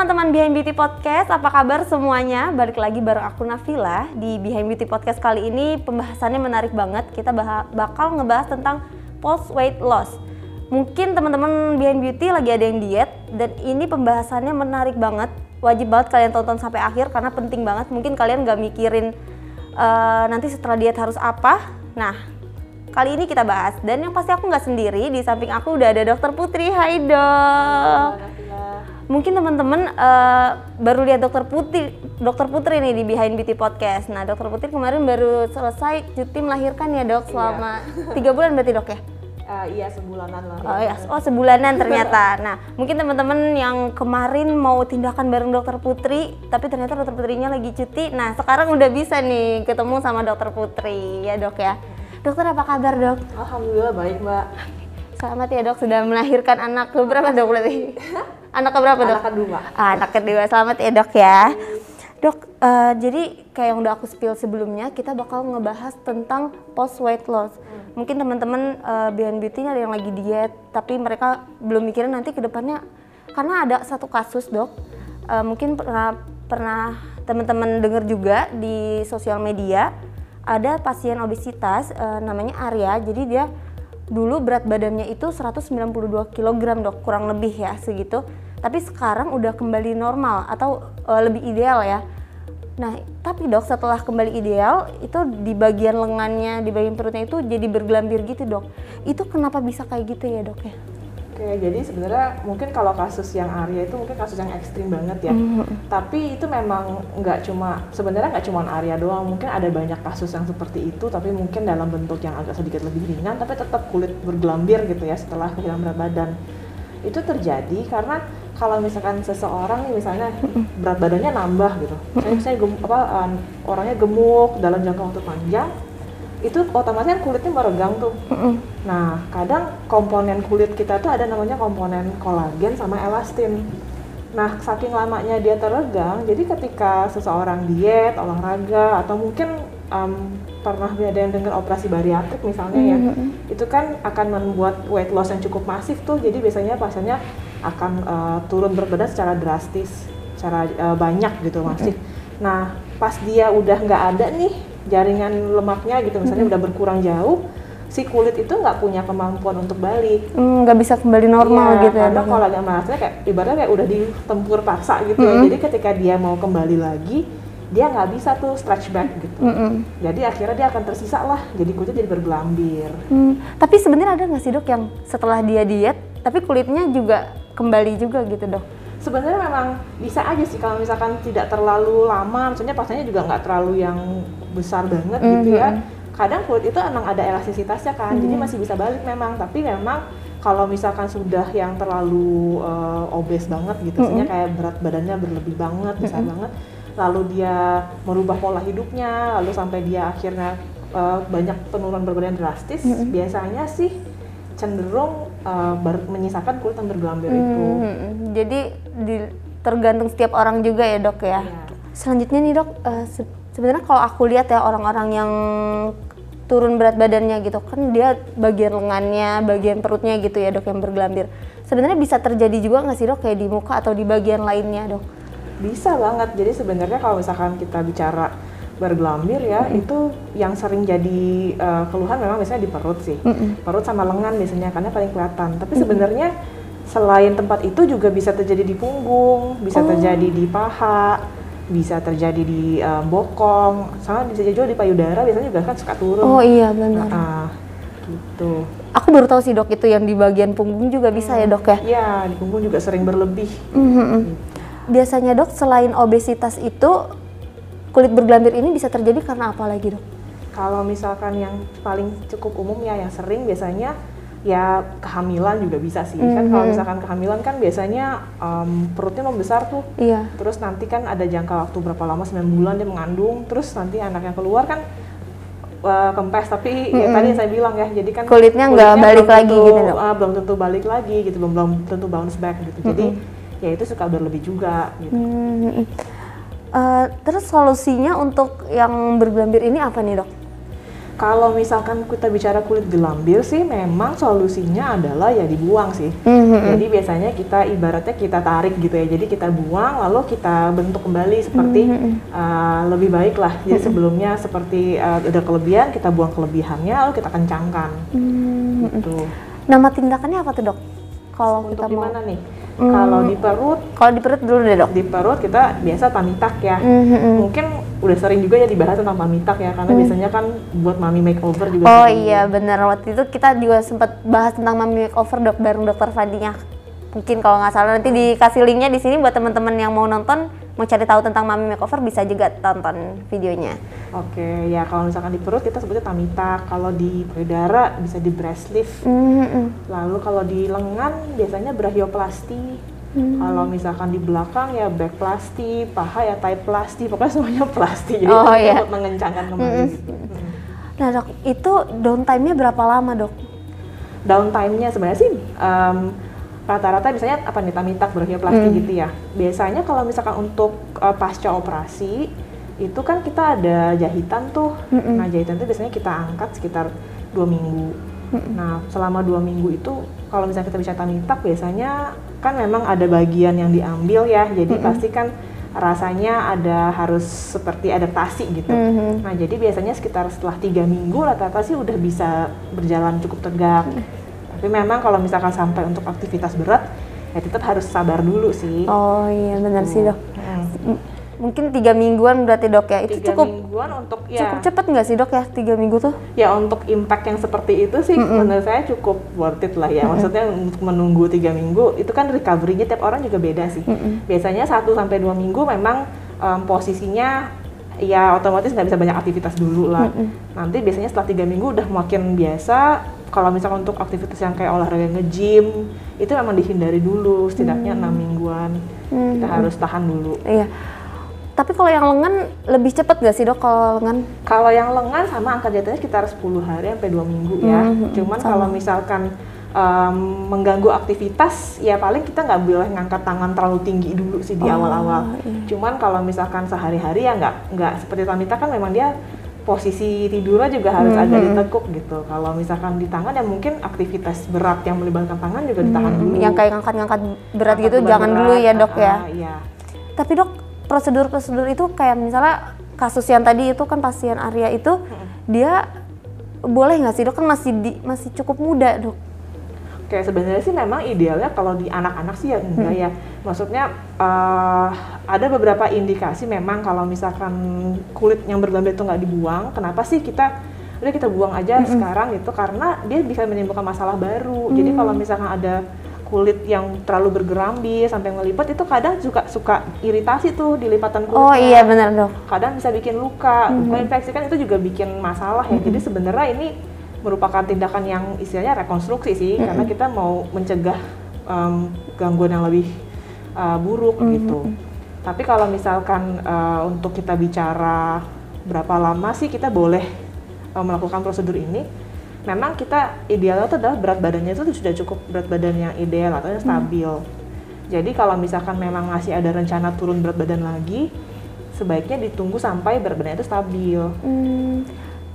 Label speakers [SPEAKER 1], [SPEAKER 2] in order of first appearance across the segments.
[SPEAKER 1] teman-teman Behind Beauty Podcast, apa kabar semuanya? Balik lagi bareng aku Nafila di Behind Beauty Podcast kali ini pembahasannya menarik banget. Kita bakal ngebahas tentang post weight loss. Mungkin teman-teman Behind Beauty lagi ada yang diet dan ini pembahasannya menarik banget. Wajib banget kalian tonton sampai akhir karena penting banget. Mungkin kalian gak mikirin uh, nanti setelah diet harus apa. Nah, kali ini kita bahas dan yang pasti aku nggak sendiri di samping aku udah ada dokter Putri Hai dok mungkin teman-teman uh, baru lihat dokter Putri dokter Putri nih di Behind Beauty Podcast nah dokter Putri kemarin baru selesai cuti melahirkan ya dok selama tiga bulan berarti dok ya
[SPEAKER 2] Uh, iya sebulanan lah.
[SPEAKER 1] Oh ya, oh sebulanan ternyata. Nah, mungkin teman-teman yang kemarin mau tindakan bareng dokter Putri, tapi ternyata dokter Putrinya lagi cuti. Nah, sekarang udah bisa nih ketemu sama dokter Putri ya dok ya. Dokter apa kabar dok?
[SPEAKER 2] Alhamdulillah baik mbak.
[SPEAKER 1] Selamat ya dok sudah melahirkan anak berapa dok berarti? anak berapa dok?
[SPEAKER 2] Anak kedua.
[SPEAKER 1] Ah, anak kedua. Selamat ya dok ya. Dok, uh, jadi kayak yang udah aku spill sebelumnya, kita bakal ngebahas tentang post weight loss. Hmm. Mungkin teman-teman uh, Beyond Beauty ada yang lagi diet, tapi mereka belum mikirin nanti ke depannya karena ada satu kasus dok, uh, mungkin pernah pernah teman-teman dengar juga di sosial media ada pasien obesitas uh, namanya Arya, jadi dia dulu berat badannya itu 192 kg dok, kurang lebih ya segitu tapi sekarang udah kembali normal atau uh, lebih ideal ya. Nah, tapi dok setelah kembali ideal itu di bagian lengannya, di bagian perutnya itu jadi bergelambir gitu dok. Itu kenapa bisa kayak gitu ya dok ya?
[SPEAKER 2] Oke, jadi sebenarnya mungkin kalau kasus yang Arya itu mungkin kasus yang ekstrim banget ya. Mm-hmm. Tapi itu memang nggak cuma sebenarnya nggak cuma Arya doang. Mungkin ada banyak kasus yang seperti itu, tapi mungkin dalam bentuk yang agak sedikit lebih ringan, tapi tetap kulit bergelambir gitu ya setelah kehilangan berat badan. Itu terjadi karena kalau misalkan seseorang nih misalnya berat badannya nambah gitu, saya misalnya gem, apa um, orangnya gemuk dalam jangka waktu panjang, itu otomatis kan kulitnya meregang tuh. Nah kadang komponen kulit kita tuh ada namanya komponen kolagen sama elastin. Nah saking lamanya dia teregang, jadi ketika seseorang diet, olahraga atau mungkin um, pernah ada yang dengar operasi bariatrik misalnya ya, itu kan akan membuat weight loss yang cukup masif tuh. Jadi biasanya pasiennya akan uh, turun berat badan secara drastis, secara uh, banyak gitu masih. Nah pas dia udah nggak ada nih jaringan lemaknya gitu, misalnya udah berkurang jauh, si kulit itu nggak punya kemampuan untuk balik.
[SPEAKER 1] Nggak mm, bisa kembali normal
[SPEAKER 2] iya,
[SPEAKER 1] gitu ya.
[SPEAKER 2] Karena kalau lagi malasnya kayak ibaratnya kayak udah ditempur paksa gitu mm -hmm. ya. Jadi ketika dia mau kembali lagi, dia nggak bisa tuh stretch back gitu. Mm -hmm. Jadi akhirnya dia akan tersisa lah, jadi kulitnya jadi bergelambir.
[SPEAKER 1] Mm, tapi sebenarnya ada nggak sih dok yang setelah dia diet, tapi kulitnya juga kembali juga gitu dok?
[SPEAKER 2] Sebenarnya memang bisa aja sih kalau misalkan tidak terlalu lama, maksudnya pastinya juga nggak terlalu yang besar banget mm -hmm. gitu ya. Kadang kulit itu emang ada elastisitasnya kan, mm -hmm. jadi masih bisa balik memang. Tapi memang kalau misalkan sudah yang terlalu uh, obes banget gitu, mm -hmm. kayak berat badannya berlebih banget, besar mm -hmm. banget, lalu dia merubah pola hidupnya, lalu sampai dia akhirnya uh, banyak penurunan berat badan drastis, mm -hmm. biasanya sih cenderung uh, menyisakan kulit yang bergelambir hmm, itu.
[SPEAKER 1] Jadi di, tergantung setiap orang juga ya dok ya. Yeah. Selanjutnya nih dok, uh, se sebenarnya kalau aku lihat ya orang-orang yang turun berat badannya gitu kan dia bagian lengannya, bagian perutnya gitu ya dok yang bergelambir. Sebenarnya bisa terjadi juga nggak sih dok kayak di muka atau di bagian lainnya dok?
[SPEAKER 2] Bisa banget. Jadi sebenarnya kalau misalkan kita bicara bergelambir ya mm. itu yang sering jadi uh, keluhan memang biasanya di perut sih mm perut sama lengan biasanya karena paling kelihatan tapi mm sebenarnya selain tempat itu juga bisa terjadi di punggung bisa oh. terjadi di paha bisa terjadi di um, bokong. Sama bisa juga di payudara biasanya juga kan suka turun.
[SPEAKER 1] Oh iya benar.
[SPEAKER 2] Nah, gitu.
[SPEAKER 1] Aku baru tahu sih dok itu yang di bagian punggung juga bisa ya dok ya?
[SPEAKER 2] Iya di punggung juga sering berlebih.
[SPEAKER 1] Mm -hmm. biasanya dok selain obesitas itu kulit bergelambir ini bisa terjadi karena apa lagi dok?
[SPEAKER 2] Kalau misalkan yang paling cukup umum ya yang sering biasanya ya kehamilan juga bisa sih mm -hmm. kan kalau mhm. misalkan kehamilan kan biasanya um, perutnya membesar tuh
[SPEAKER 1] iya.
[SPEAKER 2] terus nanti kan ada jangka waktu berapa lama 9 bulan dia mengandung terus nanti anaknya keluar kan uh, kempes tapi mm -hmm. ya tadi saya bilang ya jadi kan
[SPEAKER 1] kulitnya nggak balik lagi
[SPEAKER 2] tentu,
[SPEAKER 1] gitu dok
[SPEAKER 2] uh, belum tentu balik lagi gitu belum belum tentu bounce back gitu mm -hmm. jadi ya itu suka berlebih juga gitu mm -hmm.
[SPEAKER 1] Uh, terus solusinya untuk yang bergelambir ini apa nih dok?
[SPEAKER 2] Kalau misalkan kita bicara kulit gelambir sih memang solusinya adalah ya dibuang sih.
[SPEAKER 1] Mhm.
[SPEAKER 2] Jadi biasanya kita ibaratnya kita tarik gitu ya. Jadi kita buang lalu kita bentuk kembali seperti uh, lebih baik lah. Jadi sebelumnya seperti uh, ada kelebihan kita buang kelebihannya lalu kita kencangkan.
[SPEAKER 1] Mhm.
[SPEAKER 2] Gitu.
[SPEAKER 1] Nama tindakannya apa tuh dok? Kalau
[SPEAKER 2] Untuk
[SPEAKER 1] kita
[SPEAKER 2] di
[SPEAKER 1] mau
[SPEAKER 2] mana nih? Kalau di perut,
[SPEAKER 1] kalau di perut dulu deh dok.
[SPEAKER 2] di perut kita biasa tamitak ya.
[SPEAKER 1] Mhm.
[SPEAKER 2] Mungkin udah sering juga ya dibahas tentang tamitak ya karena biasanya kan buat mami makeover juga
[SPEAKER 1] Oh
[SPEAKER 2] sering.
[SPEAKER 1] iya benar waktu itu kita juga sempat bahas tentang mami makeover dok bareng dokter Fadinya. Mungkin kalau nggak salah nanti dikasih linknya di sini buat teman-teman yang mau nonton mau cari tahu tentang mami makeover bisa juga tonton videonya.
[SPEAKER 2] Oke, ya kalau misalkan di perut kita sebutnya tamitak, kalau di payudara bisa di breast lift,
[SPEAKER 1] Mhm.
[SPEAKER 2] lalu kalau di lengan biasanya brachioplasty, kalau misalkan di belakang ya backplasty, paha ya plasti, pokoknya semuanya plasti, jadi
[SPEAKER 1] Oh,
[SPEAKER 2] nanti
[SPEAKER 1] iya.
[SPEAKER 2] untuk mengencangkan kembali gitu. Mm.
[SPEAKER 1] Nah dok itu downtime-nya berapa lama dok?
[SPEAKER 2] Downtime-nya sebenarnya sih em, rata-rata biasanya apa nih tamitak brachioplasty gitu ya. Biasanya kalau misalkan untuk eh, pasca operasi itu kan kita ada jahitan tuh. Nah jahitan itu biasanya kita angkat sekitar dua minggu. Nah selama dua minggu itu kalau misalnya kita bicara tamitak biasanya kan memang ada bagian yang diambil ya. Jadi pasti kan rasanya ada harus seperti adaptasi gitu.
[SPEAKER 1] Mhm.
[SPEAKER 2] Nah, jadi biasanya sekitar setelah tiga minggu rata-rata sih udah bisa berjalan cukup tegak. Tapi memang kalau misalkan sampai untuk aktivitas berat, ya tetap harus sabar dulu sih.
[SPEAKER 1] Oh iya benar sih dok.
[SPEAKER 2] Mm.
[SPEAKER 1] Mungkin tiga mingguan berarti dok ya itu
[SPEAKER 2] Tiga
[SPEAKER 1] cukup
[SPEAKER 2] mingguan untuk ya,
[SPEAKER 1] cukup cepet nggak sih dok ya tiga minggu tuh?
[SPEAKER 2] ya untuk impact yang seperti itu sih menurut saya cukup worth it lah ya. Maksudnya untuk menunggu tiga minggu itu kan recovery-nya tiap orang juga beda sih. Biasanya 1 sampai dua minggu memang em, posisinya ya otomatis nggak bisa banyak aktivitas dulu lah. Nanti biasanya setelah tiga minggu udah makin biasa. Kalau misalkan untuk aktivitas yang kayak olahraga nge-gym itu memang dihindari dulu setidaknya enam mingguan. Kita harus tahan dulu.
[SPEAKER 1] Iya. Tapi kalau yang lengan lebih cepet nggak sih dok kalau lengan?
[SPEAKER 2] Kalau yang lengan sama angka jatuhnya sekitar 10 hari sampai dua minggu ya.
[SPEAKER 1] Mhm,
[SPEAKER 2] Cuman kalau misalkan em, mengganggu aktivitas, ya paling kita nggak boleh ngangkat tangan terlalu tinggi dulu sih di
[SPEAKER 1] Oh,
[SPEAKER 2] awal-awal.
[SPEAKER 1] iya.
[SPEAKER 2] Cuman kalau misalkan sehari-hari ya nggak nggak seperti Tamita kan memang dia posisi tidurnya juga harus
[SPEAKER 1] Mhm.
[SPEAKER 2] agak ditekuk gitu. Kalau misalkan di tangan ya mungkin aktivitas berat yang melibatkan tangan juga ditahan dulu.
[SPEAKER 1] Yang kayak ngangkat-ngangkat berat
[SPEAKER 2] Angkat
[SPEAKER 1] gitu jangan dulu
[SPEAKER 2] berat,
[SPEAKER 1] ya dok ya.
[SPEAKER 2] ah, Iya.
[SPEAKER 1] Tapi dok prosedur-prosedur itu kayak misalnya kasus yang tadi itu kan pasien Arya itu dia boleh nggak sih dok kan masih di, masih cukup muda dok.
[SPEAKER 2] Kayak sebenarnya sih memang idealnya kalau di anak-anak sih ya enggak ya. Maksudnya eh, ada beberapa indikasi memang kalau misalkan kulit yang bergelambir itu nggak dibuang, kenapa sih kita udah kita buang aja sekarang gitu karena dia bisa menimbulkan masalah baru. Jadi kalau misalkan ada kulit yang terlalu bergerambil sampai ngelipat itu kadang juga suka iritasi tuh di lipatan kulitnya
[SPEAKER 1] Oh iya benar dok.
[SPEAKER 2] kadang bisa bikin luka, luka infeksi kan itu juga bikin masalah ya. Jadi sebenarnya ini merupakan tindakan yang istilahnya rekonstruksi sih, karena kita mau mencegah em, gangguan yang lebih uh, buruk gitu. Tapi kalau misalkan uh, untuk kita bicara berapa lama sih kita boleh uh, melakukan prosedur ini, memang kita idealnya itu adalah berat badannya itu sudah cukup berat badan yang ideal atau yang stabil. Jadi kalau misalkan memang masih ada rencana turun berat badan lagi, sebaiknya ditunggu sampai berat badannya itu stabil.
[SPEAKER 1] Hmm,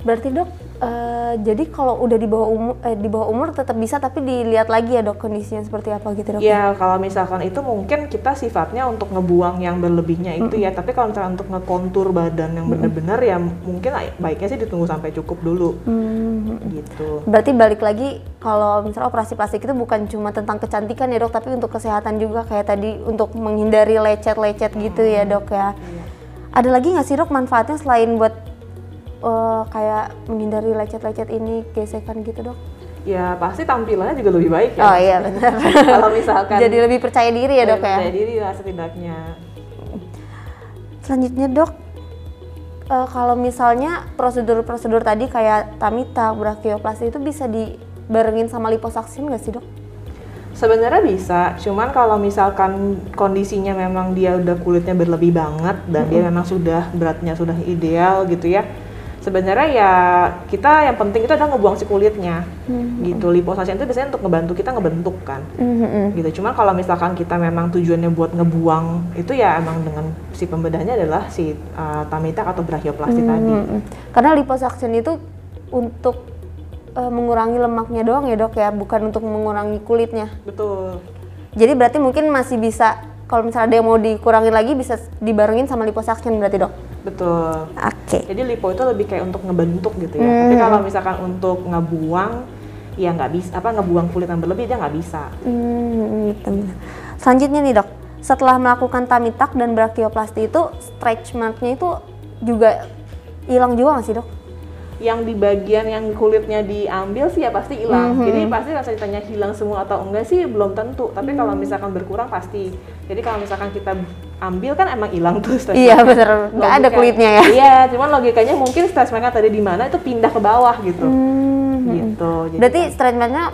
[SPEAKER 1] berarti dok eh, jadi kalau udah di bawah umur eh, di bawah umur tetap bisa tapi dilihat lagi ya dok kondisinya seperti apa gitu dok.
[SPEAKER 2] Ya kalau misalkan itu mungkin kita sifatnya untuk ngebuang yang berlebihnya itu ya, tapi kalau misalkan untuk ngekontur badan yang benar-benar ya mungkin baiknya sih ditunggu sampai cukup dulu.
[SPEAKER 1] Hmm,
[SPEAKER 2] gitu.
[SPEAKER 1] Berarti balik lagi kalau misalnya operasi plastik itu bukan cuma tentang kecantikan ya dok, tapi untuk kesehatan juga. Kayak tadi untuk menghindari lecet-lecet gitu ya dok ya. Ada lagi nggak sih dok manfaatnya selain buat eh, kayak menghindari lecet-lecet ini gesekan gitu dok?
[SPEAKER 2] Ya pasti tampilannya juga lebih baik ya.
[SPEAKER 1] Oh iya benar.
[SPEAKER 2] kalau misalkan
[SPEAKER 1] Jadi lebih percaya diri ya dok ya.
[SPEAKER 2] percaya diri lah setidaknya.
[SPEAKER 1] Selanjutnya dok, eh, kalau misalnya prosedur-prosedur tadi kayak tamita, brachioplasty itu bisa dibarengin sama liposaksin nggak sih dok?
[SPEAKER 2] Sebenarnya bisa, cuman kalau misalkan kondisinya memang dia udah kulitnya berlebih banget dan dia memang sudah beratnya sudah ideal gitu ya. Sebenarnya ya kita yang penting itu adalah ngebuang si kulitnya. Gitu. Liposaksin itu biasanya untuk ngebantu kita ngebentuk kan. Gitu. Cuman kalau misalkan kita memang tujuannya buat ngebuang itu ya emang dengan si pembedahnya adalah si uh, tamitak atau brachioplasty tadi.
[SPEAKER 1] Mm-mm. Karena liposaksin itu untuk eh, mengurangi lemaknya doang ya dok ya, bukan untuk mengurangi kulitnya.
[SPEAKER 2] Betul.
[SPEAKER 1] Jadi berarti mungkin masih bisa kalau misalnya ada yang mau dikurangin lagi bisa dibarengin sama liposuction berarti dok.
[SPEAKER 2] Betul.
[SPEAKER 1] Oke.
[SPEAKER 2] Jadi lipo itu lebih kayak untuk ngebentuk gitu ya. Tapi kalau misalkan untuk ngebuang, ya nggak bisa. Apa ngebuang kulit yang berlebih dia nggak bisa.
[SPEAKER 1] Hmm, gitu. Selanjutnya nih dok, setelah melakukan tuck dan brachioplasty itu stretch marknya itu juga hilang juga nggak sih dok?
[SPEAKER 2] Yang di bagian yang kulitnya diambil sih ya pasti hilang. Jadi pasti kalau ditanya hilang semua atau enggak sih belum tentu. Tapi kalau misalkan berkurang pasti. Jadi kalau misalkan kita ambil kan emang hilang tuh stretch
[SPEAKER 1] Iya bener, nggak ada kulitnya ya.
[SPEAKER 2] Iya, cuman logikanya mungkin stretch mark tadi di mana itu pindah ke bawah gitu.
[SPEAKER 1] Hmm,
[SPEAKER 2] Gitu. Jadi
[SPEAKER 1] Berarti straight marknya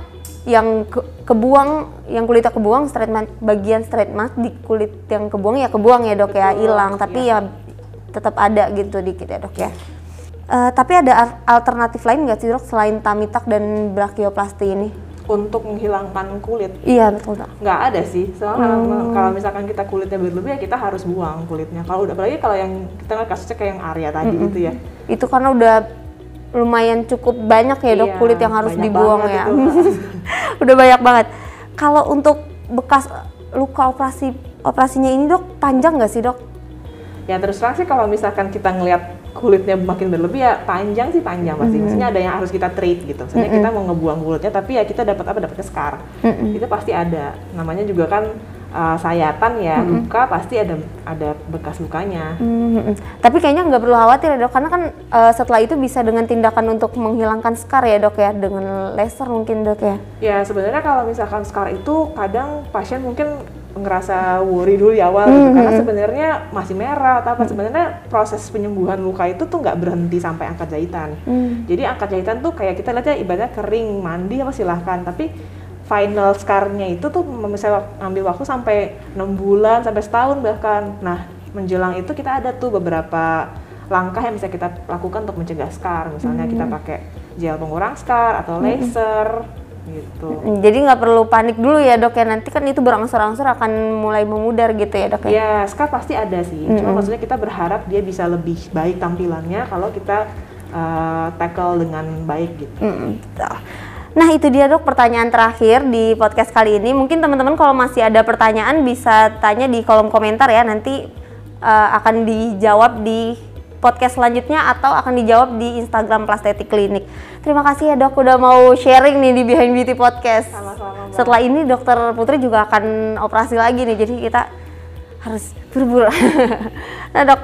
[SPEAKER 1] yang ke- kebuang, yang kulitnya kebuang, straight mark, bagian straight mark di kulit yang kebuang ya kebuang ya dok ya,
[SPEAKER 2] Betul,
[SPEAKER 1] hilang. Tapi ya tetap ada gitu dikit ya dok ya. Eh, tapi ada al- alternatif lain nggak sih dok selain tuck dan brachioplasty ini?
[SPEAKER 2] Untuk menghilangkan kulit
[SPEAKER 1] Iya betul dok.
[SPEAKER 2] nggak ada sih soalnya
[SPEAKER 1] Hmm.
[SPEAKER 2] kalau misalkan kita kulitnya berlebih ya kita harus buang kulitnya kalau udah apalagi kalau yang kita lihat kasusnya kayak yang Arya tadi
[SPEAKER 1] Hmm,
[SPEAKER 2] gitu ya
[SPEAKER 1] Itu karena udah lumayan cukup banyak ya dok
[SPEAKER 2] Iya,
[SPEAKER 1] kulit yang harus dibuang ya.
[SPEAKER 2] itu.
[SPEAKER 1] udah banyak banget. Kalau untuk bekas luka operasi operasinya ini dok panjang nggak sih dok?
[SPEAKER 2] ya terus terang sih kalau misalkan kita ngelihat kulitnya makin berlebih ya panjang sih panjang pasti.
[SPEAKER 1] Hmm.
[SPEAKER 2] maksudnya ada yang harus kita treat gitu. Maksudnya kita mau ngebuang kulitnya tapi ya kita dapat apa? Dapatnya scar itu pasti ada. Namanya juga kan uh, sayatan ya luka pasti ada ada bekas lukanya.
[SPEAKER 1] Hmm, Tapi kayaknya nggak perlu khawatir ya dok, karena kan eh, setelah itu bisa dengan tindakan untuk menghilangkan scar ya dok ya, dengan laser mungkin dok ya.
[SPEAKER 2] Ya sebenarnya kalau misalkan scar itu kadang pasien mungkin ngerasa worry dulu di awal gitu. Karena sebenarnya masih merah atau apa sebenarnya proses penyembuhan luka itu tuh nggak berhenti sampai angkat jahitan. Jadi angkat jahitan tuh kayak kita lihatnya ibaratnya kering mandi apa silahkan. Tapi final scarnya itu tuh misalnya ambil waktu sampai enam bulan sampai setahun bahkan. Nah menjelang itu kita ada tuh beberapa langkah yang bisa kita lakukan untuk mencegah scar. Misalnya kita pakai gel pengurang scar atau laser. gitu.
[SPEAKER 1] Hmm, Jadi nggak perlu panik dulu ya dok ya, nanti kan itu berangsur-angsur akan mulai memudar gitu ya dok ya.
[SPEAKER 2] Ya, scar pasti ada sih. Cuma maksudnya kita berharap dia bisa lebih baik tampilannya kalau kita uh, tackle dengan baik gitu.
[SPEAKER 1] Mm, betul. Nah itu dia dok pertanyaan terakhir di podcast kali ini. Mungkin teman-teman kalau masih ada pertanyaan bisa tanya di kolom komentar ya. Nanti eh, akan dijawab di podcast selanjutnya atau akan dijawab di Instagram Plastetik Klinik. Terima kasih ya dok udah mau sharing nih di Behind Beauty Podcast.
[SPEAKER 2] Sama-sama.
[SPEAKER 1] Setelah ini dokter Putri juga akan operasi lagi nih. Jadi kita harus buru-buru. nah dok,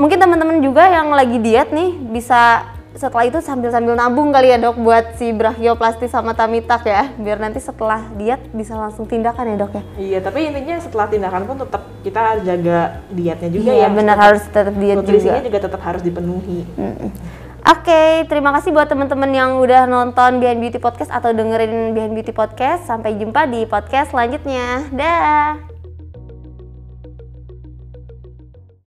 [SPEAKER 1] mungkin teman-teman juga yang lagi diet nih bisa setelah itu sambil-sambil nabung kali ya dok buat si brachioplasty sama tuck ya biar nanti setelah diet bisa langsung tindakan ya dok ya
[SPEAKER 2] Iya, tapi intinya setelah tindakan pun tetap kita jaga dietnya juga
[SPEAKER 1] iya
[SPEAKER 2] ya.
[SPEAKER 1] benar
[SPEAKER 2] Tetap-
[SPEAKER 1] harus tetap diet
[SPEAKER 2] Nutrisinya
[SPEAKER 1] juga
[SPEAKER 2] juga tetap harus dipenuhi.
[SPEAKER 1] Oke, terima kasih buat teman-teman yang udah nonton Behind Beauty Podcast atau dengerin Behind Beauty Podcast. Sampai jumpa di podcast selanjutnya. Dah.